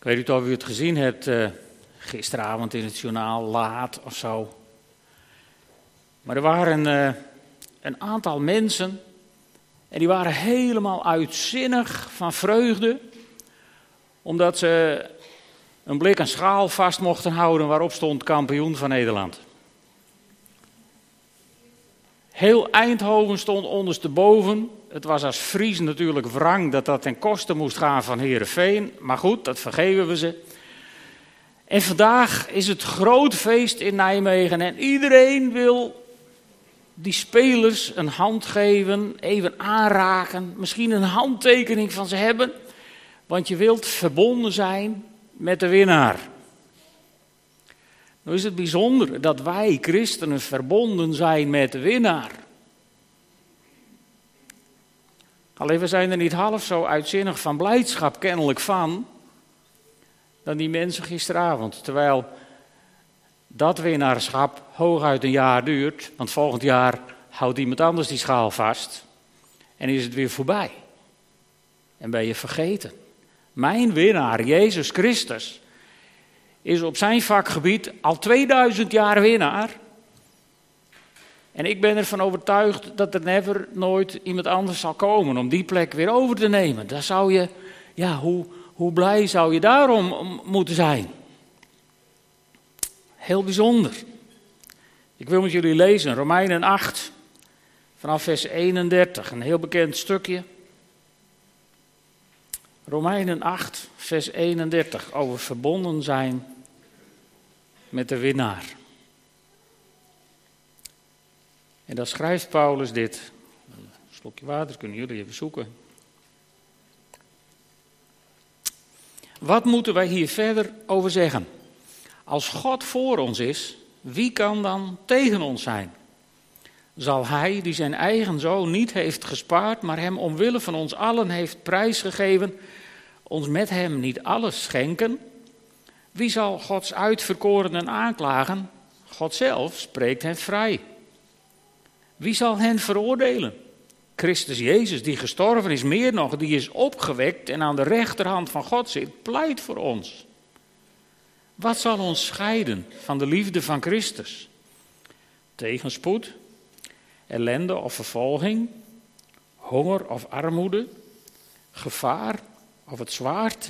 Ik weet niet of u het gezien hebt uh, gisteravond in het journaal, laat of zo. Maar er waren uh, een aantal mensen en die waren helemaal uitzinnig van vreugde, omdat ze een blik aan schaal vast mochten houden waarop stond kampioen van Nederland. Heel Eindhoven stond ondersteboven. Het was als Fries natuurlijk wrang dat dat ten koste moest gaan van Herenveen. Maar goed, dat vergeven we ze. En vandaag is het groot feest in Nijmegen en iedereen wil die spelers een hand geven, even aanraken, misschien een handtekening van ze hebben, want je wilt verbonden zijn met de winnaar. Nu is het bijzonder dat wij christenen verbonden zijn met de winnaar. Alleen we zijn er niet half zo uitzinnig van blijdschap kennelijk van dan die mensen gisteravond. Terwijl dat winnaarschap hooguit een jaar duurt, want volgend jaar houdt iemand anders die schaal vast en is het weer voorbij. En ben je vergeten. Mijn winnaar, Jezus Christus, is op zijn vakgebied al 2000 jaar winnaar. En ik ben ervan overtuigd dat er never nooit iemand anders zal komen om die plek weer over te nemen. Daar zou je, ja, hoe, hoe blij zou je daarom moeten zijn? Heel bijzonder. Ik wil met jullie lezen Romeinen 8, vanaf vers 31, een heel bekend stukje. Romeinen 8, vers 31, over verbonden zijn met de winnaar. En dan schrijft Paulus dit. Een slokje water kunnen jullie even zoeken. Wat moeten wij hier verder over zeggen? Als God voor ons is, wie kan dan tegen ons zijn? Zal Hij, die zijn eigen zoon niet heeft gespaard, maar Hem omwille van ons allen heeft prijsgegeven, ons met Hem niet alles schenken? Wie zal Gods uitverkorenen aanklagen? God zelf spreekt hen vrij. Wie zal hen veroordelen? Christus Jezus, die gestorven is, meer nog, die is opgewekt en aan de rechterhand van God zit, pleit voor ons. Wat zal ons scheiden van de liefde van Christus? Tegenspoed, ellende of vervolging, honger of armoede, gevaar of het zwaard.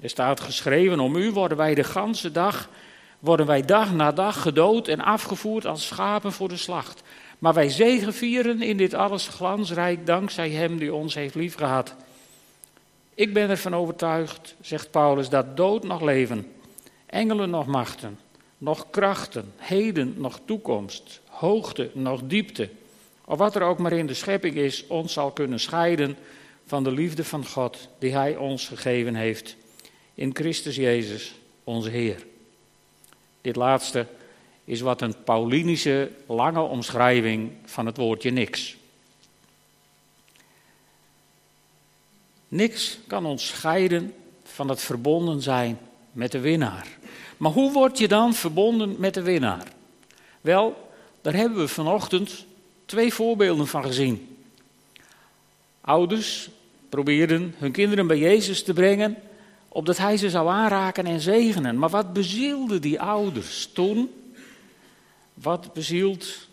Er staat geschreven, om u worden wij de ganse dag, worden wij dag na dag gedood en afgevoerd als schapen voor de slacht. Maar wij zegevieren in dit alles glansrijk dankzij Hem die ons heeft liefgehad. Ik ben ervan overtuigd, zegt Paulus, dat dood nog leven, engelen nog machten, nog krachten, heden nog toekomst, hoogte nog diepte, of wat er ook maar in de schepping is, ons zal kunnen scheiden van de liefde van God die Hij ons gegeven heeft in Christus Jezus, onze Heer. Dit laatste is wat een Paulinische lange omschrijving van het woordje niks. Niks kan ons scheiden van het verbonden zijn met de winnaar. Maar hoe word je dan verbonden met de winnaar? Wel, daar hebben we vanochtend twee voorbeelden van gezien. Ouders probeerden hun kinderen bij Jezus te brengen, opdat hij ze zou aanraken en zegenen. Maar wat bezielde die ouders toen? Wat bezielt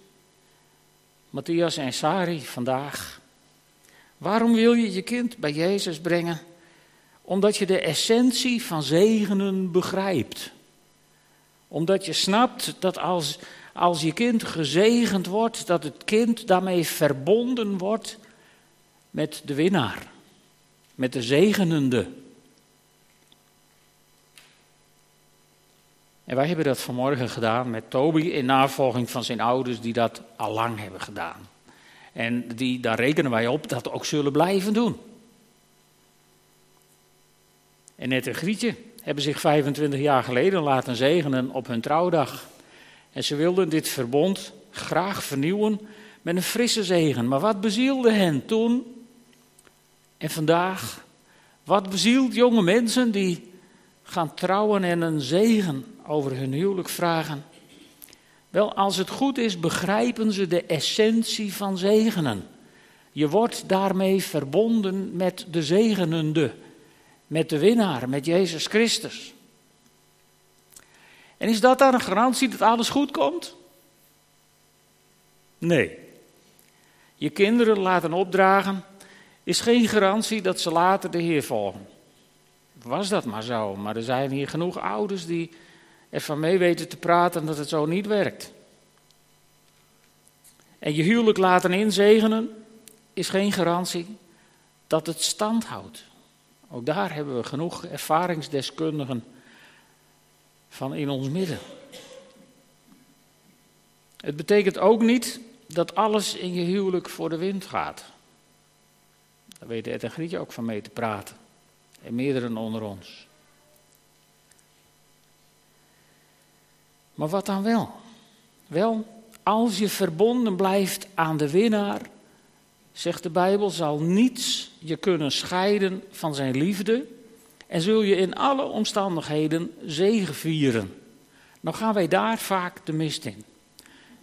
Matthias en Sari vandaag? Waarom wil je je kind bij Jezus brengen? Omdat je de essentie van zegenen begrijpt. Omdat je snapt dat als, als je kind gezegend wordt, dat het kind daarmee verbonden wordt met de winnaar, met de zegenende. En wij hebben dat vanmorgen gedaan met Toby in navolging van zijn ouders die dat al lang hebben gedaan. En die, daar rekenen wij op dat ook zullen blijven doen. En net en Grietje hebben zich 25 jaar geleden laten zegenen op hun trouwdag. En ze wilden dit verbond graag vernieuwen met een frisse zegen. Maar wat bezielde hen toen en vandaag? Wat bezielt jonge mensen die gaan trouwen en een zegen over hun huwelijk vragen. Wel, als het goed is, begrijpen ze de essentie van zegenen. Je wordt daarmee verbonden met de zegenende, met de winnaar, met Jezus Christus. En is dat dan een garantie dat alles goed komt? Nee. Je kinderen laten opdragen is geen garantie dat ze later de Heer volgen. Was dat maar zo, maar er zijn hier genoeg ouders die ervan mee weten te praten dat het zo niet werkt. En je huwelijk laten inzegenen is geen garantie dat het stand houdt. Ook daar hebben we genoeg ervaringsdeskundigen van in ons midden. Het betekent ook niet dat alles in je huwelijk voor de wind gaat. Daar weet Ed en Grietje ook van mee te praten. En meerdere onder ons. Maar wat dan wel? Wel, als je verbonden blijft aan de winnaar, zegt de Bijbel, zal niets je kunnen scheiden van zijn liefde en zul je in alle omstandigheden zegevieren. Nou gaan wij daar vaak de mist in.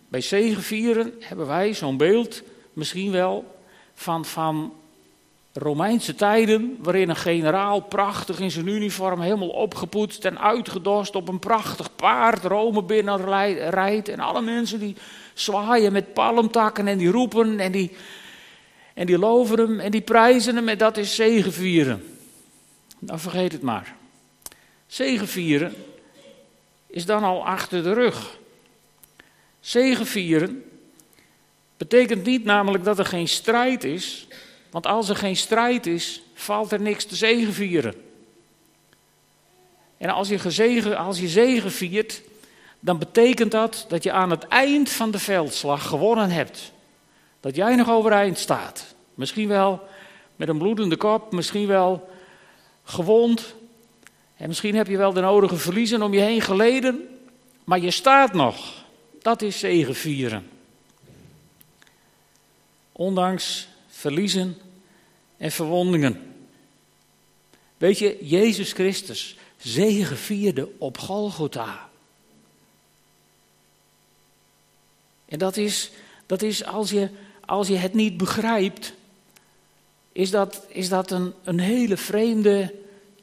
Bij zegevieren hebben wij zo'n beeld misschien wel van, van Romeinse tijden, waarin een generaal prachtig in zijn uniform, helemaal opgepoetst en uitgedost op een prachtig paard Rome binnen rijdt. En alle mensen die zwaaien met palmtakken en die roepen en die, en die loven hem en die prijzen hem en dat is zegevieren. Nou vergeet het maar. Zegevieren is dan al achter de rug. Zegevieren betekent niet namelijk dat er geen strijd is, want als er geen strijd is, valt er niks te zegevieren. En als je, gezegen, als je zegen viert, dan betekent dat dat je aan het eind van de veldslag gewonnen hebt. Dat jij nog overeind staat. Misschien wel met een bloedende kop, misschien wel gewond. En misschien heb je wel de nodige verliezen om je heen geleden, maar je staat nog. Dat is zegevieren. Ondanks verliezen en verwondingen. Weet je, Jezus Christus zegevierde op Golgotha. En dat is, dat is als, je, als je het niet begrijpt, is dat, is dat een, een hele vreemde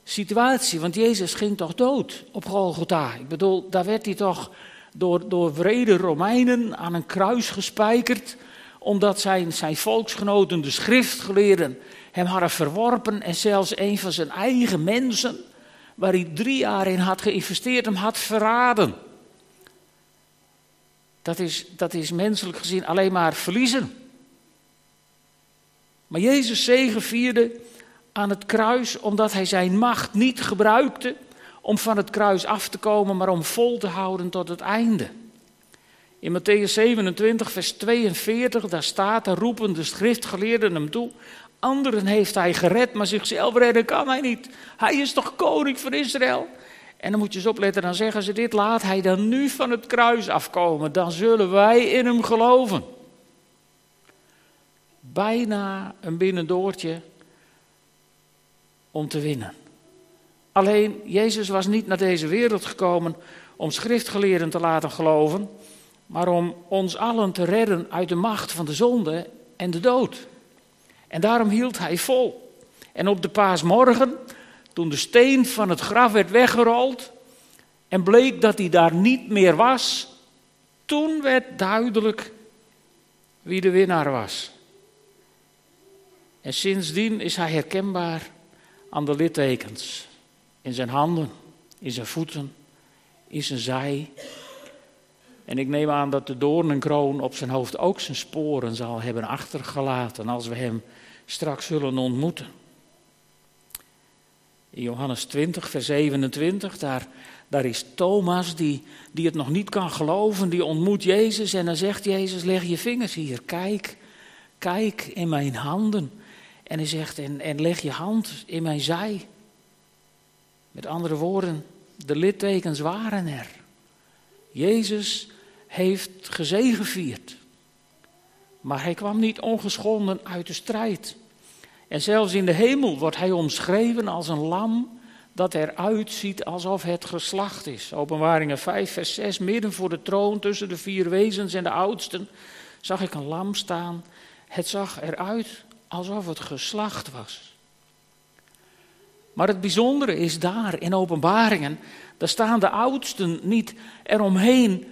situatie. Want Jezus ging toch dood op Golgotha. Ik bedoel, daar werd hij toch door, door wrede Romeinen aan een kruis gespijkerd. Omdat zijn, zijn volksgenoten, de schriftgeleerden, hem hadden verworpen. En zelfs een van zijn eigen mensen, waar hij drie jaar in had geïnvesteerd, hem had verraden. Dat is, dat is menselijk gezien alleen maar verliezen. Maar Jezus zegevierde aan het kruis omdat hij zijn macht niet gebruikte om van het kruis af te komen, maar om vol te houden tot het einde. In Matthäus 27, vers 42, daar staat, er roepen de schriftgeleerden hem toe. Anderen heeft hij gered, maar zichzelf redden kan hij niet. Hij is toch koning van Israël? En dan moet je eens opletten, dan zeggen ze dit, laat hij dan nu van het kruis afkomen, dan zullen wij in hem geloven. Bijna een binnendoortje om te winnen. Alleen, Jezus was niet naar deze wereld gekomen om schriftgeleerden te laten geloven, maar om ons allen te redden uit de macht van de zonde en de dood. En daarom hield hij vol. En op de paasmorgen toen de steen van het graf werd weggerold en bleek dat hij daar niet meer was, toen werd duidelijk wie de winnaar was. En sindsdien is hij herkenbaar aan de littekens. In zijn handen, in zijn voeten, in zijn zij. En ik neem aan dat de doornenkroon op zijn hoofd ook zijn sporen zal hebben achtergelaten als we hem straks zullen ontmoeten. In Johannes 20, vers 27, daar, daar is Thomas die, die het nog niet kan geloven, die ontmoet Jezus en dan zegt Jezus, leg je vingers hier, kijk, kijk in mijn handen. En hij zegt, en, en leg je hand in mijn zij. Met andere woorden, de littekens waren er. Jezus heeft gezegevierd. Maar hij kwam niet ongeschonden uit de strijd. En zelfs in de hemel wordt hij omschreven als een lam dat eruit ziet alsof het geslacht is. Openbaringen 5, vers 6. Midden voor de troon tussen de vier wezens en de oudsten zag ik een lam staan. Het zag eruit alsof het geslacht was. Maar het bijzondere is daar in openbaringen, daar staan de oudsten niet eromheen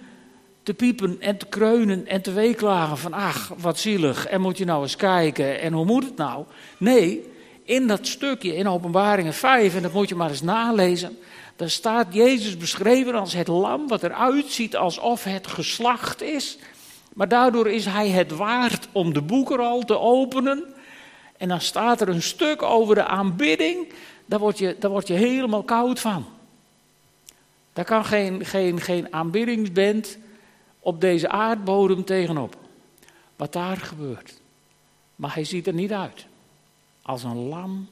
te piepen en te kreunen en te weeklagen van ach, wat zielig en moet je nou eens kijken en hoe moet het nou? Nee, in dat stukje in openbaringen 5, en dat moet je maar eens nalezen, daar staat Jezus beschreven als het lam wat eruit ziet alsof het geslacht is. Maar daardoor is hij het waard om de boekenrol te openen. En dan staat er een stuk over de aanbidding, daar word je, daar word je helemaal koud van. Daar kan geen, geen, geen aanbiddingsband op deze aardbodem tegenop. Wat daar gebeurt. Maar hij ziet er niet uit. Als een lam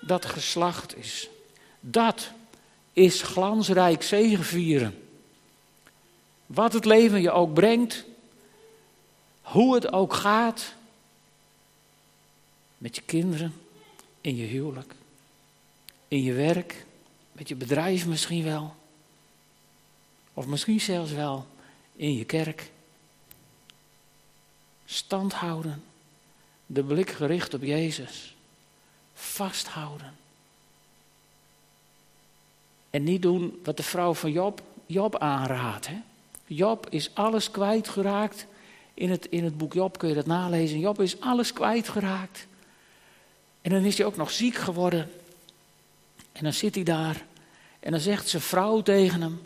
dat geslacht is. Dat is glansrijk zegevieren. Wat het leven je ook brengt, hoe het ook gaat, met je kinderen, in je huwelijk, in je werk, met je bedrijf misschien wel, of misschien zelfs wel in je kerk. Stand houden, de blik gericht op Jezus, vasthouden. En niet doen wat de vrouw van Job, Job aanraadt. Hè? Job is alles kwijtgeraakt. In het, in het boek Job kun je dat nalezen. Job is alles kwijtgeraakt. En dan is hij ook nog ziek geworden. En dan zit hij daar. En dan zegt zijn vrouw tegen hem: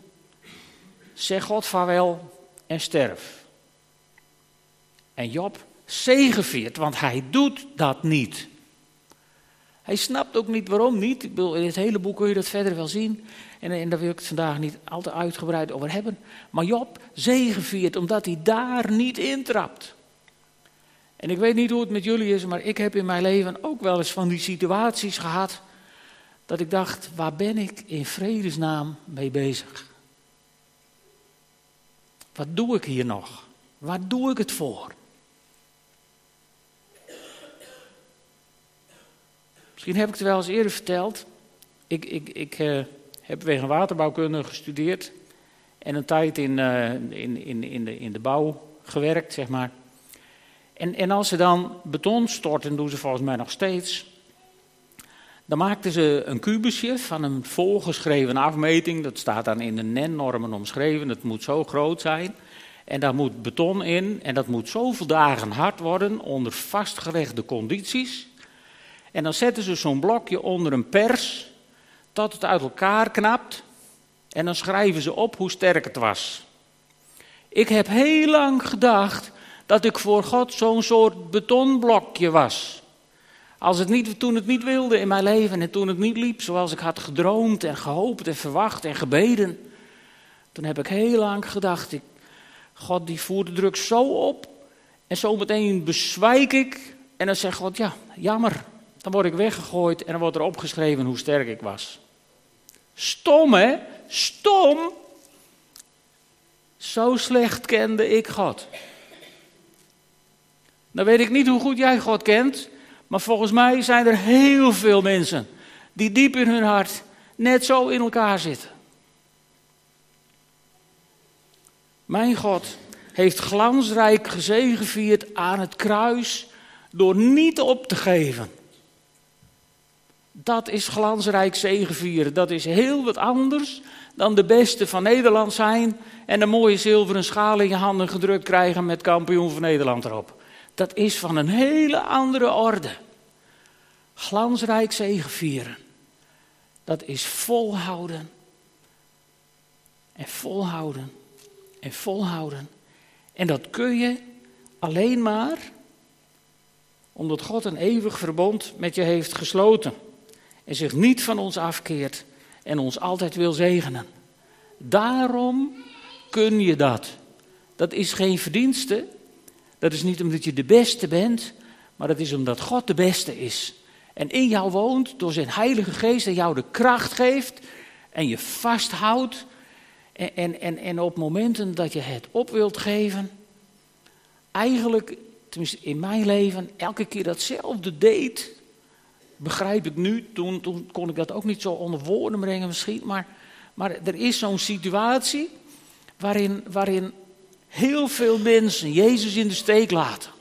Zeg God vaarwel en sterf. En Job zegeviert, want hij doet dat niet. Hij snapt ook niet waarom niet. Ik bedoel, in het hele boek kun je dat verder wel zien. En, en daar wil ik het vandaag niet al te uitgebreid over hebben. Maar Job zegeviert omdat hij daar niet intrapt. En ik weet niet hoe het met jullie is, maar ik heb in mijn leven ook wel eens van die situaties gehad. Dat ik dacht, waar ben ik in vredesnaam mee bezig? Wat doe ik hier nog? Waar doe ik het voor? Misschien heb ik het wel eens eerder verteld. Ik, ik, ik uh, heb wegen waterbouwkunde gestudeerd. En een tijd in, uh, in, in, in, de, in de bouw gewerkt, zeg maar. En, en als ze dan beton storten, doen ze volgens mij nog steeds. Dan maakten ze een kubusje van een volgeschreven afmeting. Dat staat dan in de NEN-normen omschreven. Dat moet zo groot zijn. En daar moet beton in. En dat moet zoveel dagen hard worden onder vastgelegde condities. En dan zetten ze zo'n blokje onder een pers. Tot het uit elkaar knapt. En dan schrijven ze op hoe sterk het was. Ik heb heel lang gedacht dat ik voor God zo'n soort betonblokje was. Als het niet, toen het niet wilde in mijn leven en toen het niet liep zoals ik had gedroomd en gehoopt en verwacht en gebeden. Toen heb ik heel lang gedacht, God die voert de druk zo op en zo meteen bezwijk ik. En dan zegt God, ja, jammer. Dan word ik weggegooid en dan wordt er opgeschreven hoe sterk ik was. Stom hè, stom. Zo slecht kende ik God. Dan weet ik niet hoe goed jij God kent, maar volgens mij zijn er heel veel mensen die diep in hun hart net zo in elkaar zitten. Mijn God heeft glansrijk gezegevierd aan het kruis door niet op te geven. Dat is glansrijk zegevieren. Dat is heel wat anders dan de beste van Nederland zijn en een mooie zilveren schaal in je handen gedrukt krijgen met kampioen van Nederland erop. Dat is van een hele andere orde. Glansrijk zegevieren. Dat is volhouden. En volhouden. En volhouden. En dat kun je alleen maar omdat God een eeuwig verbond met je heeft gesloten. En zich niet van ons afkeert en ons altijd wil zegenen. Daarom kun je dat. Dat is geen verdienste, dat is niet omdat je de beste bent, maar dat is omdat God de beste is. En in jou woont door zijn Heilige Geest en jou de kracht geeft en je vasthoudt. En, en, en, op momenten dat je het op wilt geven, eigenlijk, tenminste in mijn leven, elke keer datzelfde deed. Begrijp ik nu, toen, toen kon ik dat ook niet zo onder woorden brengen misschien, maar, maar er is zo'n situatie waarin, waarin heel veel mensen Jezus in de steek laten.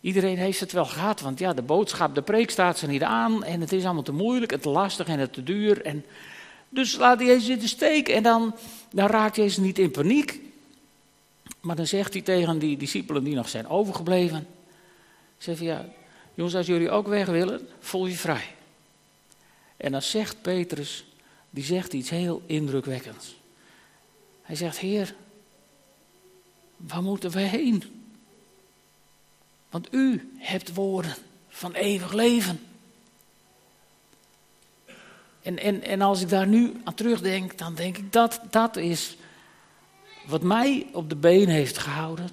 Iedereen heeft het wel gehad, want ja, de boodschap, de preek staat ze niet aan en het is allemaal te moeilijk, het te lastig en het te duur. En dus laat Jezus in de steek en dan, dan raakt Jezus niet in paniek. Maar dan zegt hij tegen die discipelen die nog zijn overgebleven, zegt hij, ja, jongens, als jullie ook weg willen, voel je vrij. En dan zegt Petrus, die zegt iets heel indrukwekkends. Hij zegt, Heer, waar moeten we heen? Want u hebt woorden van eeuwig leven. En, en, en als ik daar nu aan terugdenk, dan denk ik dat dat is wat mij op de been heeft gehouden.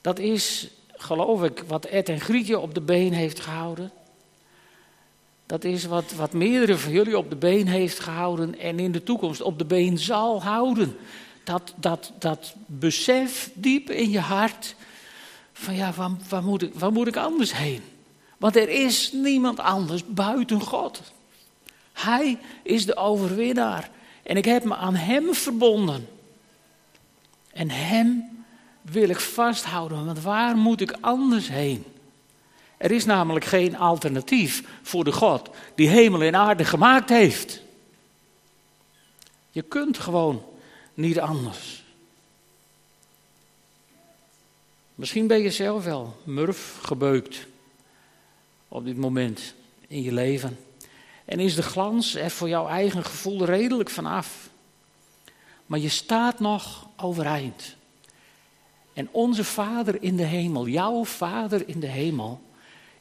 Dat is, geloof ik, wat Ed en Grietje op de been heeft gehouden. Dat is wat, wat meerdere van jullie op de been heeft gehouden en in de toekomst op de been zal houden. Dat, dat, dat besef diep in je hart van ja, waar, waar, moet ik, waar moet ik anders heen? Want er is niemand anders buiten God. Hij is de overwinnaar. En ik heb me aan Hem verbonden. En Hem wil ik vasthouden, want waar moet ik anders heen? Er is namelijk geen alternatief voor de God die hemel en aarde gemaakt heeft. Je kunt gewoon niet anders. Misschien ben je zelf wel murf gebeukt op dit moment in je leven. En is de glans er voor jouw eigen gevoel redelijk vanaf. Maar je staat nog overeind. En onze Vader in de hemel, jouw Vader in de hemel,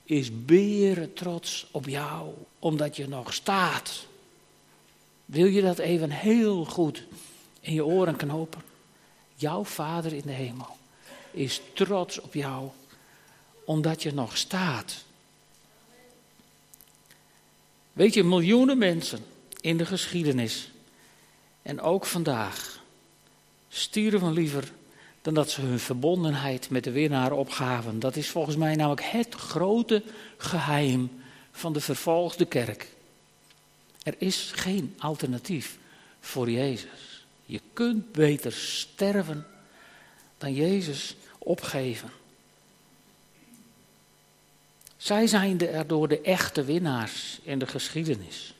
is beren trots op jou, omdat je nog staat. Wil je dat even heel goed in je oren knopen? Jouw Vader in de hemel is trots op jou, omdat je nog staat. Weet je, miljoenen mensen in de geschiedenis en ook vandaag stierven liever dan dat ze hun verbondenheid met de winnaar opgaven. Dat is volgens mij namelijk het grote geheim van de vervolgde kerk. Er is geen alternatief voor Jezus. Je kunt beter sterven dan Jezus opgeven. Zij zijn erdoor de echte winnaars in de geschiedenis.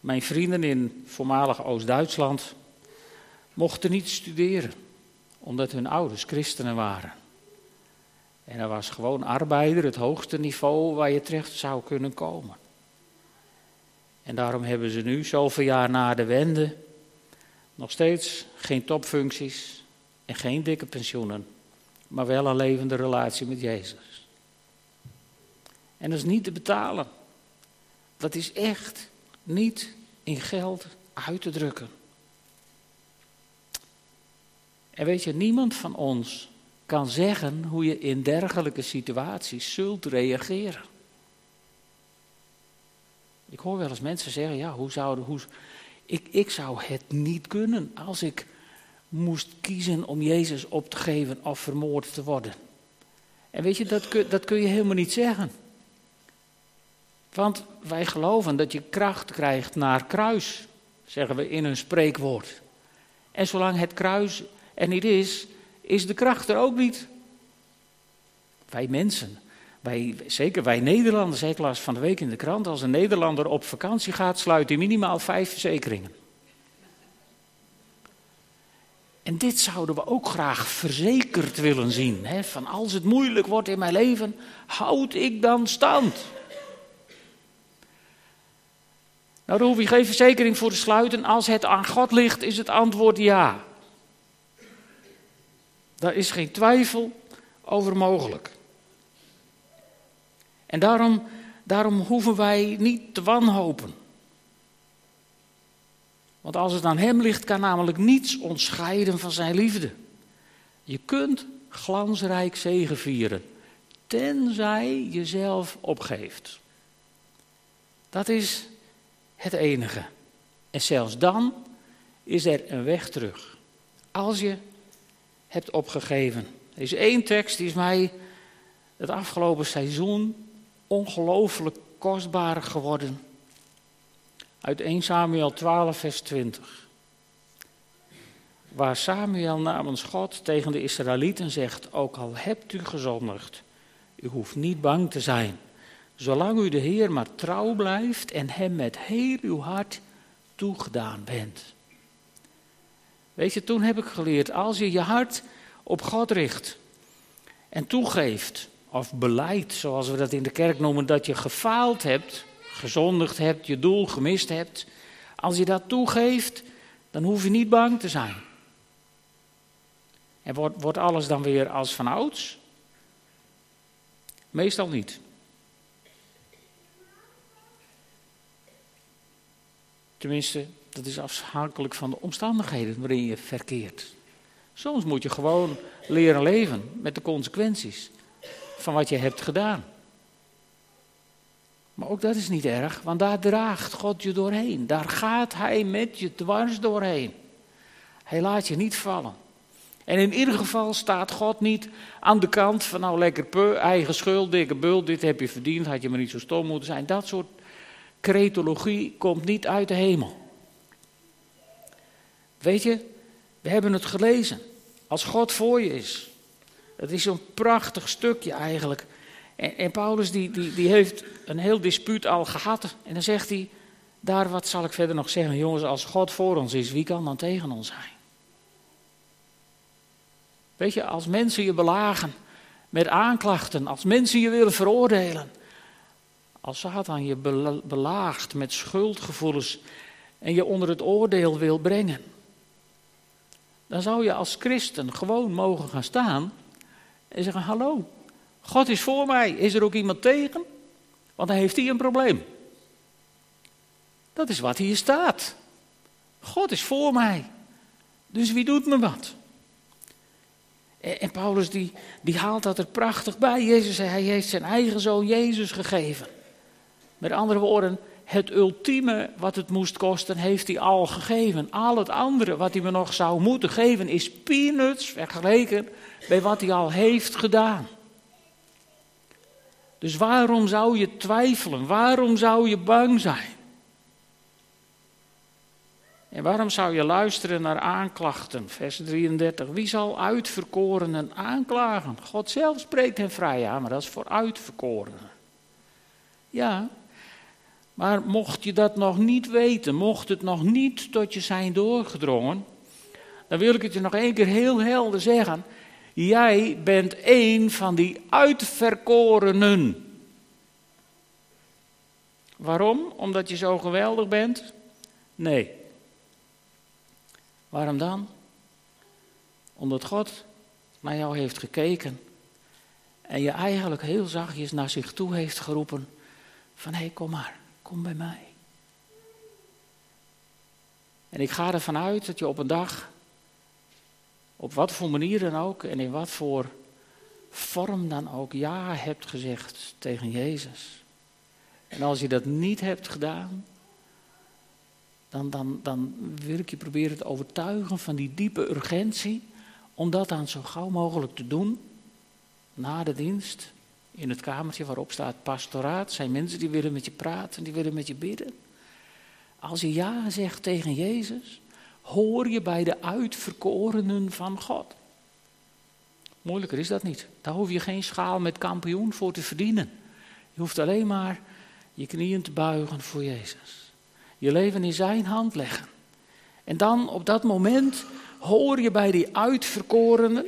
Mijn vrienden in voormalig Oost-Duitsland mochten niet studeren, omdat hun ouders christenen waren. En er was gewoon arbeider, het hoogste niveau waar je terecht zou kunnen komen. En daarom hebben ze nu, zoveel jaar na de wende, nog steeds geen topfuncties en geen dikke pensioenen, maar wel een levende relatie met Jezus. En dat is niet te betalen. Dat is echt niet in geld uit te drukken. En weet je, niemand van ons kan zeggen hoe je in dergelijke situaties zult reageren. Ik hoor wel eens mensen zeggen, ja, hoe zou, hoe, ik, ik zou het niet kunnen als ik moest kiezen om Jezus op te geven of vermoord te worden. En weet je, dat kun, dat kun je helemaal niet zeggen. Want wij geloven dat je kracht krijgt naar kruis, zeggen we in een spreekwoord. En zolang het kruis er niet is, is de kracht er ook niet. Wij mensen, wij, zeker wij Nederlanders, ik las van de week in de krant, als een Nederlander op vakantie gaat, sluit hij minimaal vijf verzekeringen. En dit zouden we ook graag verzekerd willen zien. Hè? Van als het moeilijk wordt in mijn leven, houd ik dan stand. Nou, daar hoef je geen verzekering voor te sluiten. Als het aan God ligt, is het antwoord ja. Daar is geen twijfel over mogelijk. En daarom, daarom hoeven wij niet te wanhopen. Want als het aan Hem ligt, kan namelijk niets ons scheiden van Zijn liefde. Je kunt glansrijk zegevieren, tenzij je jezelf opgeeft. Dat is het enige. En zelfs dan is er een weg terug. Als je hebt opgegeven. Er is één tekst die is mij het afgelopen seizoen ongelooflijk kostbaar geworden. Uit 1 Samuel 12, vers 20. waar Samuel namens God tegen de Israëlieten zegt: Ook al hebt u gezondigd, u hoeft niet bang te zijn. Zolang u de Heer maar trouw blijft en Hem met heel uw hart toegedaan bent. Weet je, toen heb ik geleerd, als je je hart op God richt en toegeeft, of beleidt, zoals we dat in de kerk noemen, dat je gefaald hebt, gezondigd hebt, je doel gemist hebt. Als je dat toegeeft, dan hoef je niet bang te zijn. En wordt, wordt alles dan weer als van ouds? Meestal niet. Tenminste, dat is afhankelijk van de omstandigheden waarin je verkeert. Soms moet je gewoon leren leven met de consequenties van wat je hebt gedaan. Maar ook dat is niet erg, want daar draagt God je doorheen. Daar gaat Hij met je dwars doorheen. Hij laat je niet vallen. En in ieder geval staat God niet aan de kant van nou lekker peu, eigen schuld, dikke bul, dit heb je verdiend, had je maar niet zo stom moeten zijn. Dat soort cretologie komt niet uit de hemel. Weet je, we hebben het gelezen. Als God voor je is. Het is zo'n prachtig stukje eigenlijk. En, en Paulus die, die, die heeft een heel dispuut al gehad. En dan zegt hij, daar wat zal ik verder nog zeggen. Jongens, als God voor ons is, wie kan dan tegen ons zijn? Weet je, als mensen je belagen met aanklachten, als mensen je willen veroordelen, als Satan je belaagt met schuldgevoelens en je onder het oordeel wil brengen, dan zou je als christen gewoon mogen gaan staan en zeggen: Hallo, God is voor mij, is er ook iemand tegen? Want dan heeft hij een probleem. Dat is wat hier staat. God is voor mij. Dus wie doet me wat? En Paulus die, die haalt dat er prachtig bij. Jezus hij heeft zijn eigen zoon Jezus gegeven. Met andere woorden, het ultieme wat het moest kosten, heeft hij al gegeven. Al het andere wat hij me nog zou moeten geven, is peanuts vergeleken bij wat hij al heeft gedaan. Dus waarom zou je twijfelen? Waarom zou je bang zijn? En waarom zou je luisteren naar aanklachten? Vers 33. Wie zal uitverkorenen aanklagen? God zelf spreekt hen vrij aan, maar dat is voor uitverkorenen. Ja, maar mocht je dat nog niet weten, mocht het nog niet tot je zijn doorgedrongen, dan wil ik het je nog één keer heel helder zeggen. Jij bent één van die uitverkorenen. Waarom? Omdat je zo geweldig bent? Nee. Waarom dan? Omdat God naar jou heeft gekeken en je eigenlijk heel zachtjes naar zich toe heeft geroepen van hé, hey, kom maar, kom bij mij. En ik ga ervan uit dat je op een dag, op wat voor manier dan ook en in wat voor vorm dan ook, ja hebt gezegd tegen Jezus. En als je dat niet hebt gedaan, dan, dan, dan wil ik je proberen te overtuigen van die diepe urgentie om dat dan zo gauw mogelijk te doen na de dienst in het kamertje waarop staat pastoraat. Zijn mensen die willen met je praten, die willen met je bidden. Als je ja zegt tegen Jezus, hoor je bij de uitverkorenen van God. Moeilijker is dat niet. Daar hoef je geen schaal met kampioen voor te verdienen. Je hoeft alleen maar je knieën te buigen voor Jezus je leven in zijn hand leggen. En dan op dat moment hoor je bij die uitverkorenen.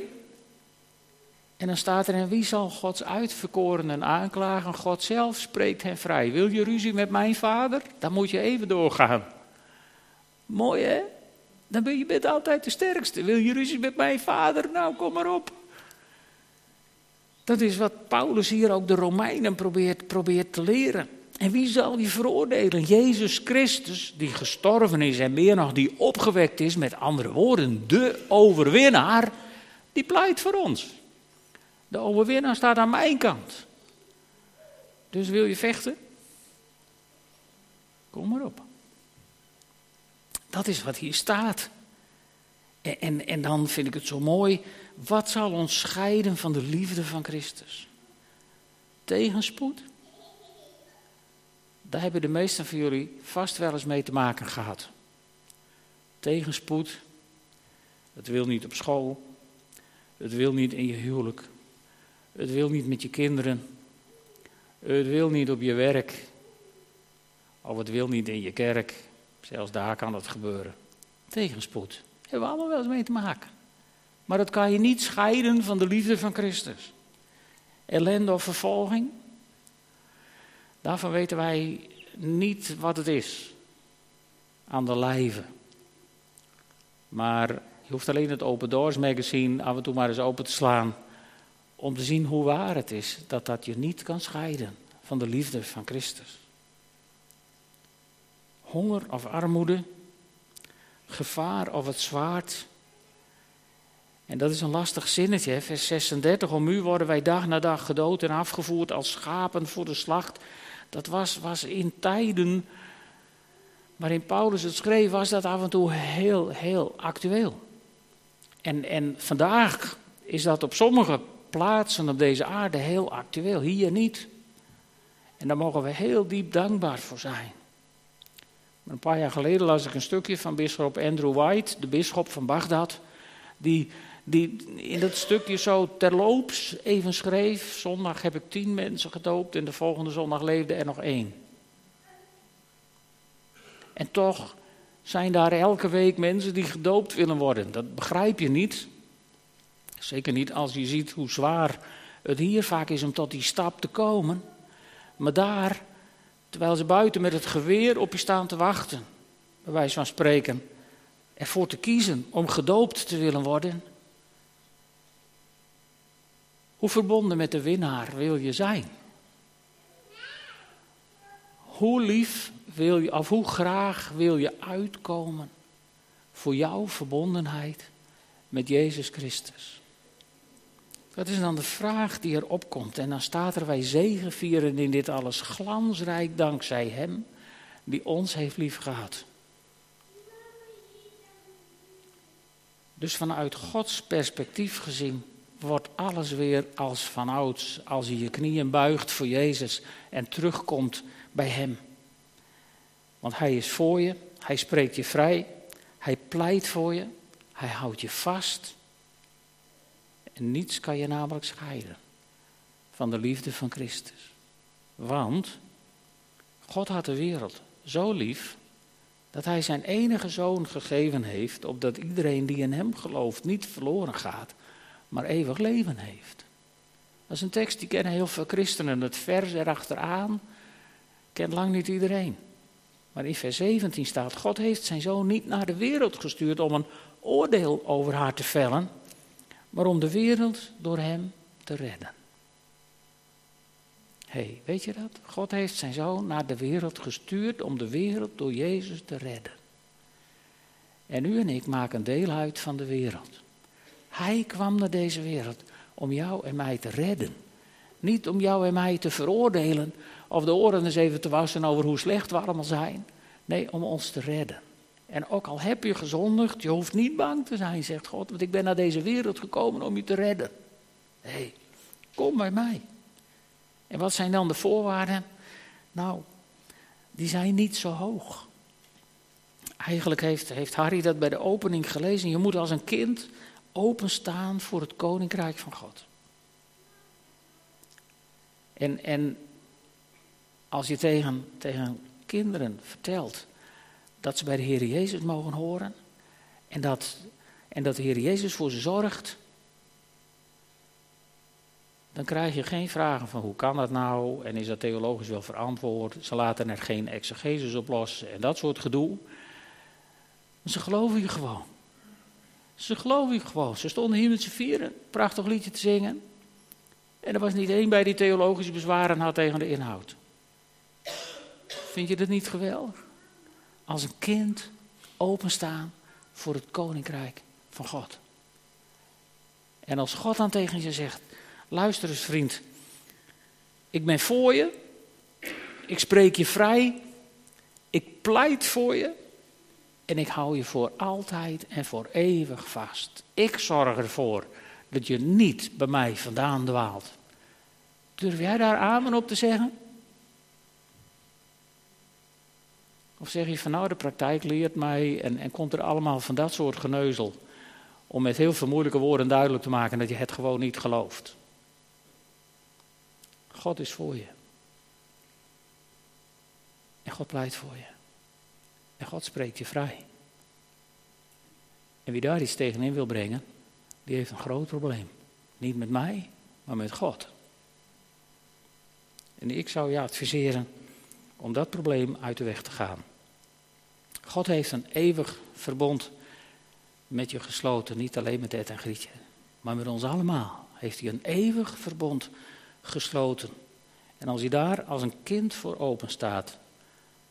En dan staat er: En wie zal Gods uitverkorenen aanklagen? God zelf spreekt hen vrij. Wil je ruzie met mijn vader? Dan moet je even doorgaan. Mooi hè? Dan ben je bent altijd de sterkste. Wil je ruzie met mijn vader? Nou, kom maar op. Dat is wat Paulus hier ook de Romeinen probeert, probeert te leren. En wie zal die veroordelen? Jezus Christus, die gestorven is en meer nog die opgewekt is, met andere woorden, de overwinnaar, die pleit voor ons. De overwinnaar staat aan mijn kant. Dus wil je vechten? Kom maar op. Dat is wat hier staat. En, en, en dan vind ik het zo mooi. Wat zal ons scheiden van de liefde van Christus? Tegenspoed? Daar hebben de meesten van jullie vast wel eens mee te maken gehad. Tegenspoed, Het wil niet op school. Het wil niet in je huwelijk. Het wil niet met je kinderen. Het wil niet op je werk. Of het wil niet in je kerk. Zelfs daar kan het gebeuren. Tegenspoed. Hebben we allemaal wel eens mee te maken. Maar dat kan je niet scheiden van de liefde van Christus. Ellende of vervolging. Daarvan weten wij niet wat het is. Aan de lijve. Maar je hoeft alleen het Open Doors magazine af en toe maar eens open te slaan. Om te zien hoe waar het is dat dat je niet kan scheiden van de liefde van Christus. Honger of armoede, gevaar of het zwaard. En dat is een lastig zinnetje, vers 36. Om u worden wij dag na dag gedood en afgevoerd als schapen voor de slacht. Dat was, was in tijden waarin Paulus het schreef, was dat af en toe heel, heel actueel. En, en vandaag is dat op sommige plaatsen op deze aarde heel actueel, hier niet. En daar mogen we heel diep dankbaar voor zijn. Een paar jaar geleden las ik een stukje van bisschop Andrew White, de bisschop van Bagdad, die, die in dat stukje zo terloops even schreef: Zondag heb ik tien mensen gedoopt en de volgende zondag leefde er nog één. En toch zijn daar elke week mensen die gedoopt willen worden. Dat begrijp je niet. Zeker niet als je ziet hoe zwaar het hier vaak is om tot die stap te komen. Maar daar, terwijl ze buiten met het geweer op je staan te wachten, bij wijze van spreken, ervoor te kiezen om gedoopt te willen worden. Hoe verbonden met de winnaar wil je zijn? Hoe lief wil je, of hoe graag wil je uitkomen voor jouw verbondenheid met Jezus Christus? Dat is dan de vraag die erop komt. En dan staat er: Wij zegenvieren in dit alles glansrijk dankzij Hem die ons heeft lief gehad. Dus vanuit Gods perspectief gezien wordt alles weer als vanouds. Als je je knieën buigt voor Jezus en terugkomt bij Hem. Want Hij is voor je, Hij spreekt je vrij, Hij pleit voor je, Hij houdt je vast. Niets kan je namelijk scheiden van de liefde van Christus. Want God had de wereld zo lief dat Hij zijn enige zoon gegeven heeft, opdat iedereen die in Hem gelooft niet verloren gaat, maar eeuwig leven heeft. Dat is een tekst die kennen heel veel christenen. Het vers erachteraan kent lang niet iedereen. Maar in vers 17 staat: God heeft zijn zoon niet naar de wereld gestuurd om een oordeel over haar te vellen, maar om de wereld door hem te redden. Hey, weet je dat? God heeft zijn zoon naar de wereld gestuurd om de wereld door Jezus te redden. En u en ik maken deel uit van de wereld. Hij kwam naar deze wereld om jou en mij te redden. Niet om jou en mij te veroordelen of de oren eens even te wassen over hoe slecht we allemaal zijn. Nee, om ons te redden. En ook al heb je gezondigd, je hoeft niet bang te zijn, zegt God, want ik ben naar deze wereld gekomen om je te redden. Nee, kom bij mij. En wat zijn dan de voorwaarden? Nou, die zijn niet zo hoog. Eigenlijk heeft, heeft Harry dat bij de opening gelezen. Je moet als een kind openstaan voor het koninkrijk van God. En, en als je tegen, tegen kinderen vertelt dat ze bij de Heer Jezus mogen horen en dat, en dat de Heer Jezus voor ze zorgt, dan krijg je geen vragen van hoe kan dat nou en is dat theologisch wel verantwoord. Ze laten er geen exegesis op los en dat soort gedoe. Ze geloven je gewoon. Ze geloven je gewoon. Ze stonden hier met z'n vieren, prachtig liedje te zingen. En er was niet één bij die theologische bezwaren had tegen de inhoud. Vind je dat niet geweldig? Als een kind openstaan voor het koninkrijk van God. En als God dan tegen je zegt: luister eens, vriend, ik ben voor je, ik spreek je vrij, ik pleit voor je en ik hou je voor altijd en voor eeuwig vast. Ik zorg ervoor dat je niet bij mij vandaan dwaalt. Durf jij daar amen op te zeggen? Of zeg je van nou, de praktijk leert mij en, en komt er allemaal van dat soort geneuzel om met heel veel moeilijke woorden duidelijk te maken dat je het gewoon niet gelooft. God is voor je. En God pleit voor je. En God spreekt je vrij. En wie daar iets tegenin wil brengen, die heeft een groot probleem. Niet met mij, maar met God. En ik zou je adviseren om dat probleem uit de weg te gaan. God heeft een eeuwig verbond met je gesloten, niet alleen met Ed en Grietje, maar met ons allemaal heeft hij een eeuwig verbond gesloten. En als hij daar als een kind voor open staat,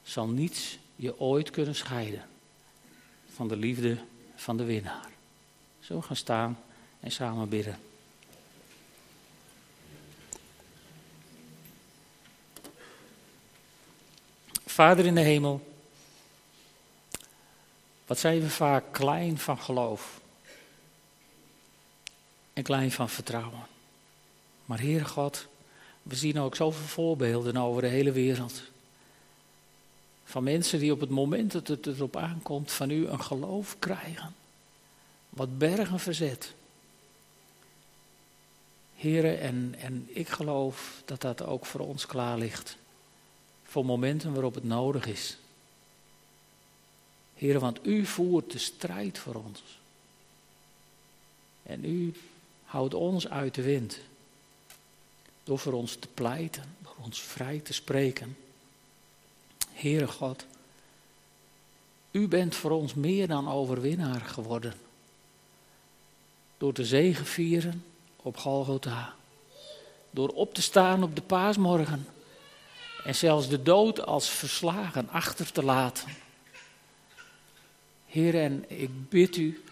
zal niets je ooit kunnen scheiden van de liefde van de winnaar. Zo gaan staan en samen bidden. Vader in de hemel, wat zijn we vaak klein van geloof en klein van vertrouwen. Maar Heere God, we zien ook zoveel voorbeelden over de hele wereld. Van mensen die op het moment dat het erop aankomt van u een geloof krijgen. Wat bergen verzet. Heren, en, en ik geloof dat dat ook voor ons klaar ligt. Voor momenten waarop het nodig is. Heren, want u voert de strijd voor ons. En u houdt ons uit de wind. Door voor ons te pleiten, door ons vrij te spreken. Heere God, u bent voor ons meer dan overwinnaar geworden. Door te zegen vieren op Golgotha. Door op te staan op de paasmorgen. En zelfs de dood als verslagen achter te laten. Heer, en ik bid u,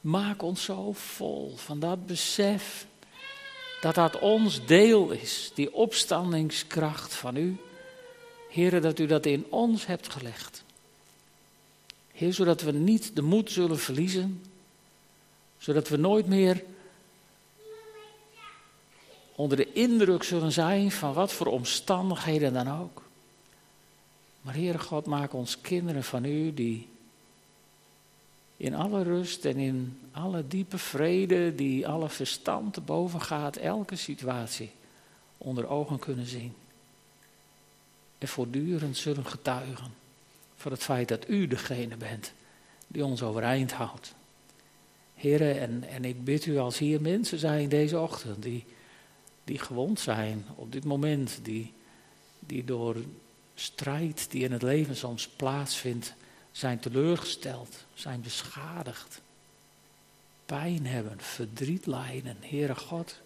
maak ons zo vol van dat besef dat dat ons deel is, die opstandingskracht van u. Heer, dat u dat in ons hebt gelegd. Heer, zodat we niet de moed zullen verliezen, zodat we nooit meer onder de indruk zullen zijn van wat voor omstandigheden dan ook. Maar Heere God, maak ons kinderen van u die in alle rust en in alle diepe vrede die alle verstand te boven gaat, elke situatie onder ogen kunnen zien. En voortdurend zullen getuigen voor het feit dat u degene bent die ons overeind houdt. Heren, en, en ik bid u als hier mensen zijn deze ochtend die, die gewond zijn op dit moment, die, die door strijd die in het leven soms plaatsvindt, zijn teleurgesteld, zijn beschadigd, pijn hebben, verdriet lijden. Heere God,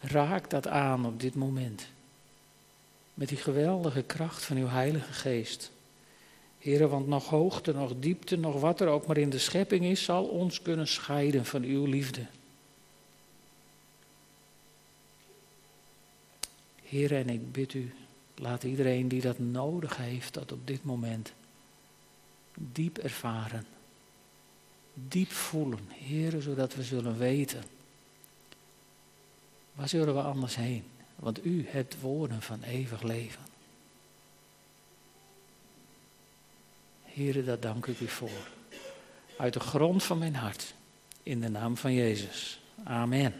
raak dat aan op dit moment. Met die geweldige kracht van uw Heilige Geest. Heere, want nog hoogte, nog diepte, nog wat er ook maar in de schepping is, zal ons kunnen scheiden van uw liefde. Heer, en ik bid u, laat iedereen die dat nodig heeft, dat op dit moment diep ervaren, diep voelen, Heer, zodat we zullen weten, waar zullen we anders heen? Want u hebt woorden van eeuwig leven. Heere, daar dank ik u voor. Uit de grond van mijn hart. In de naam van Jezus. Amen.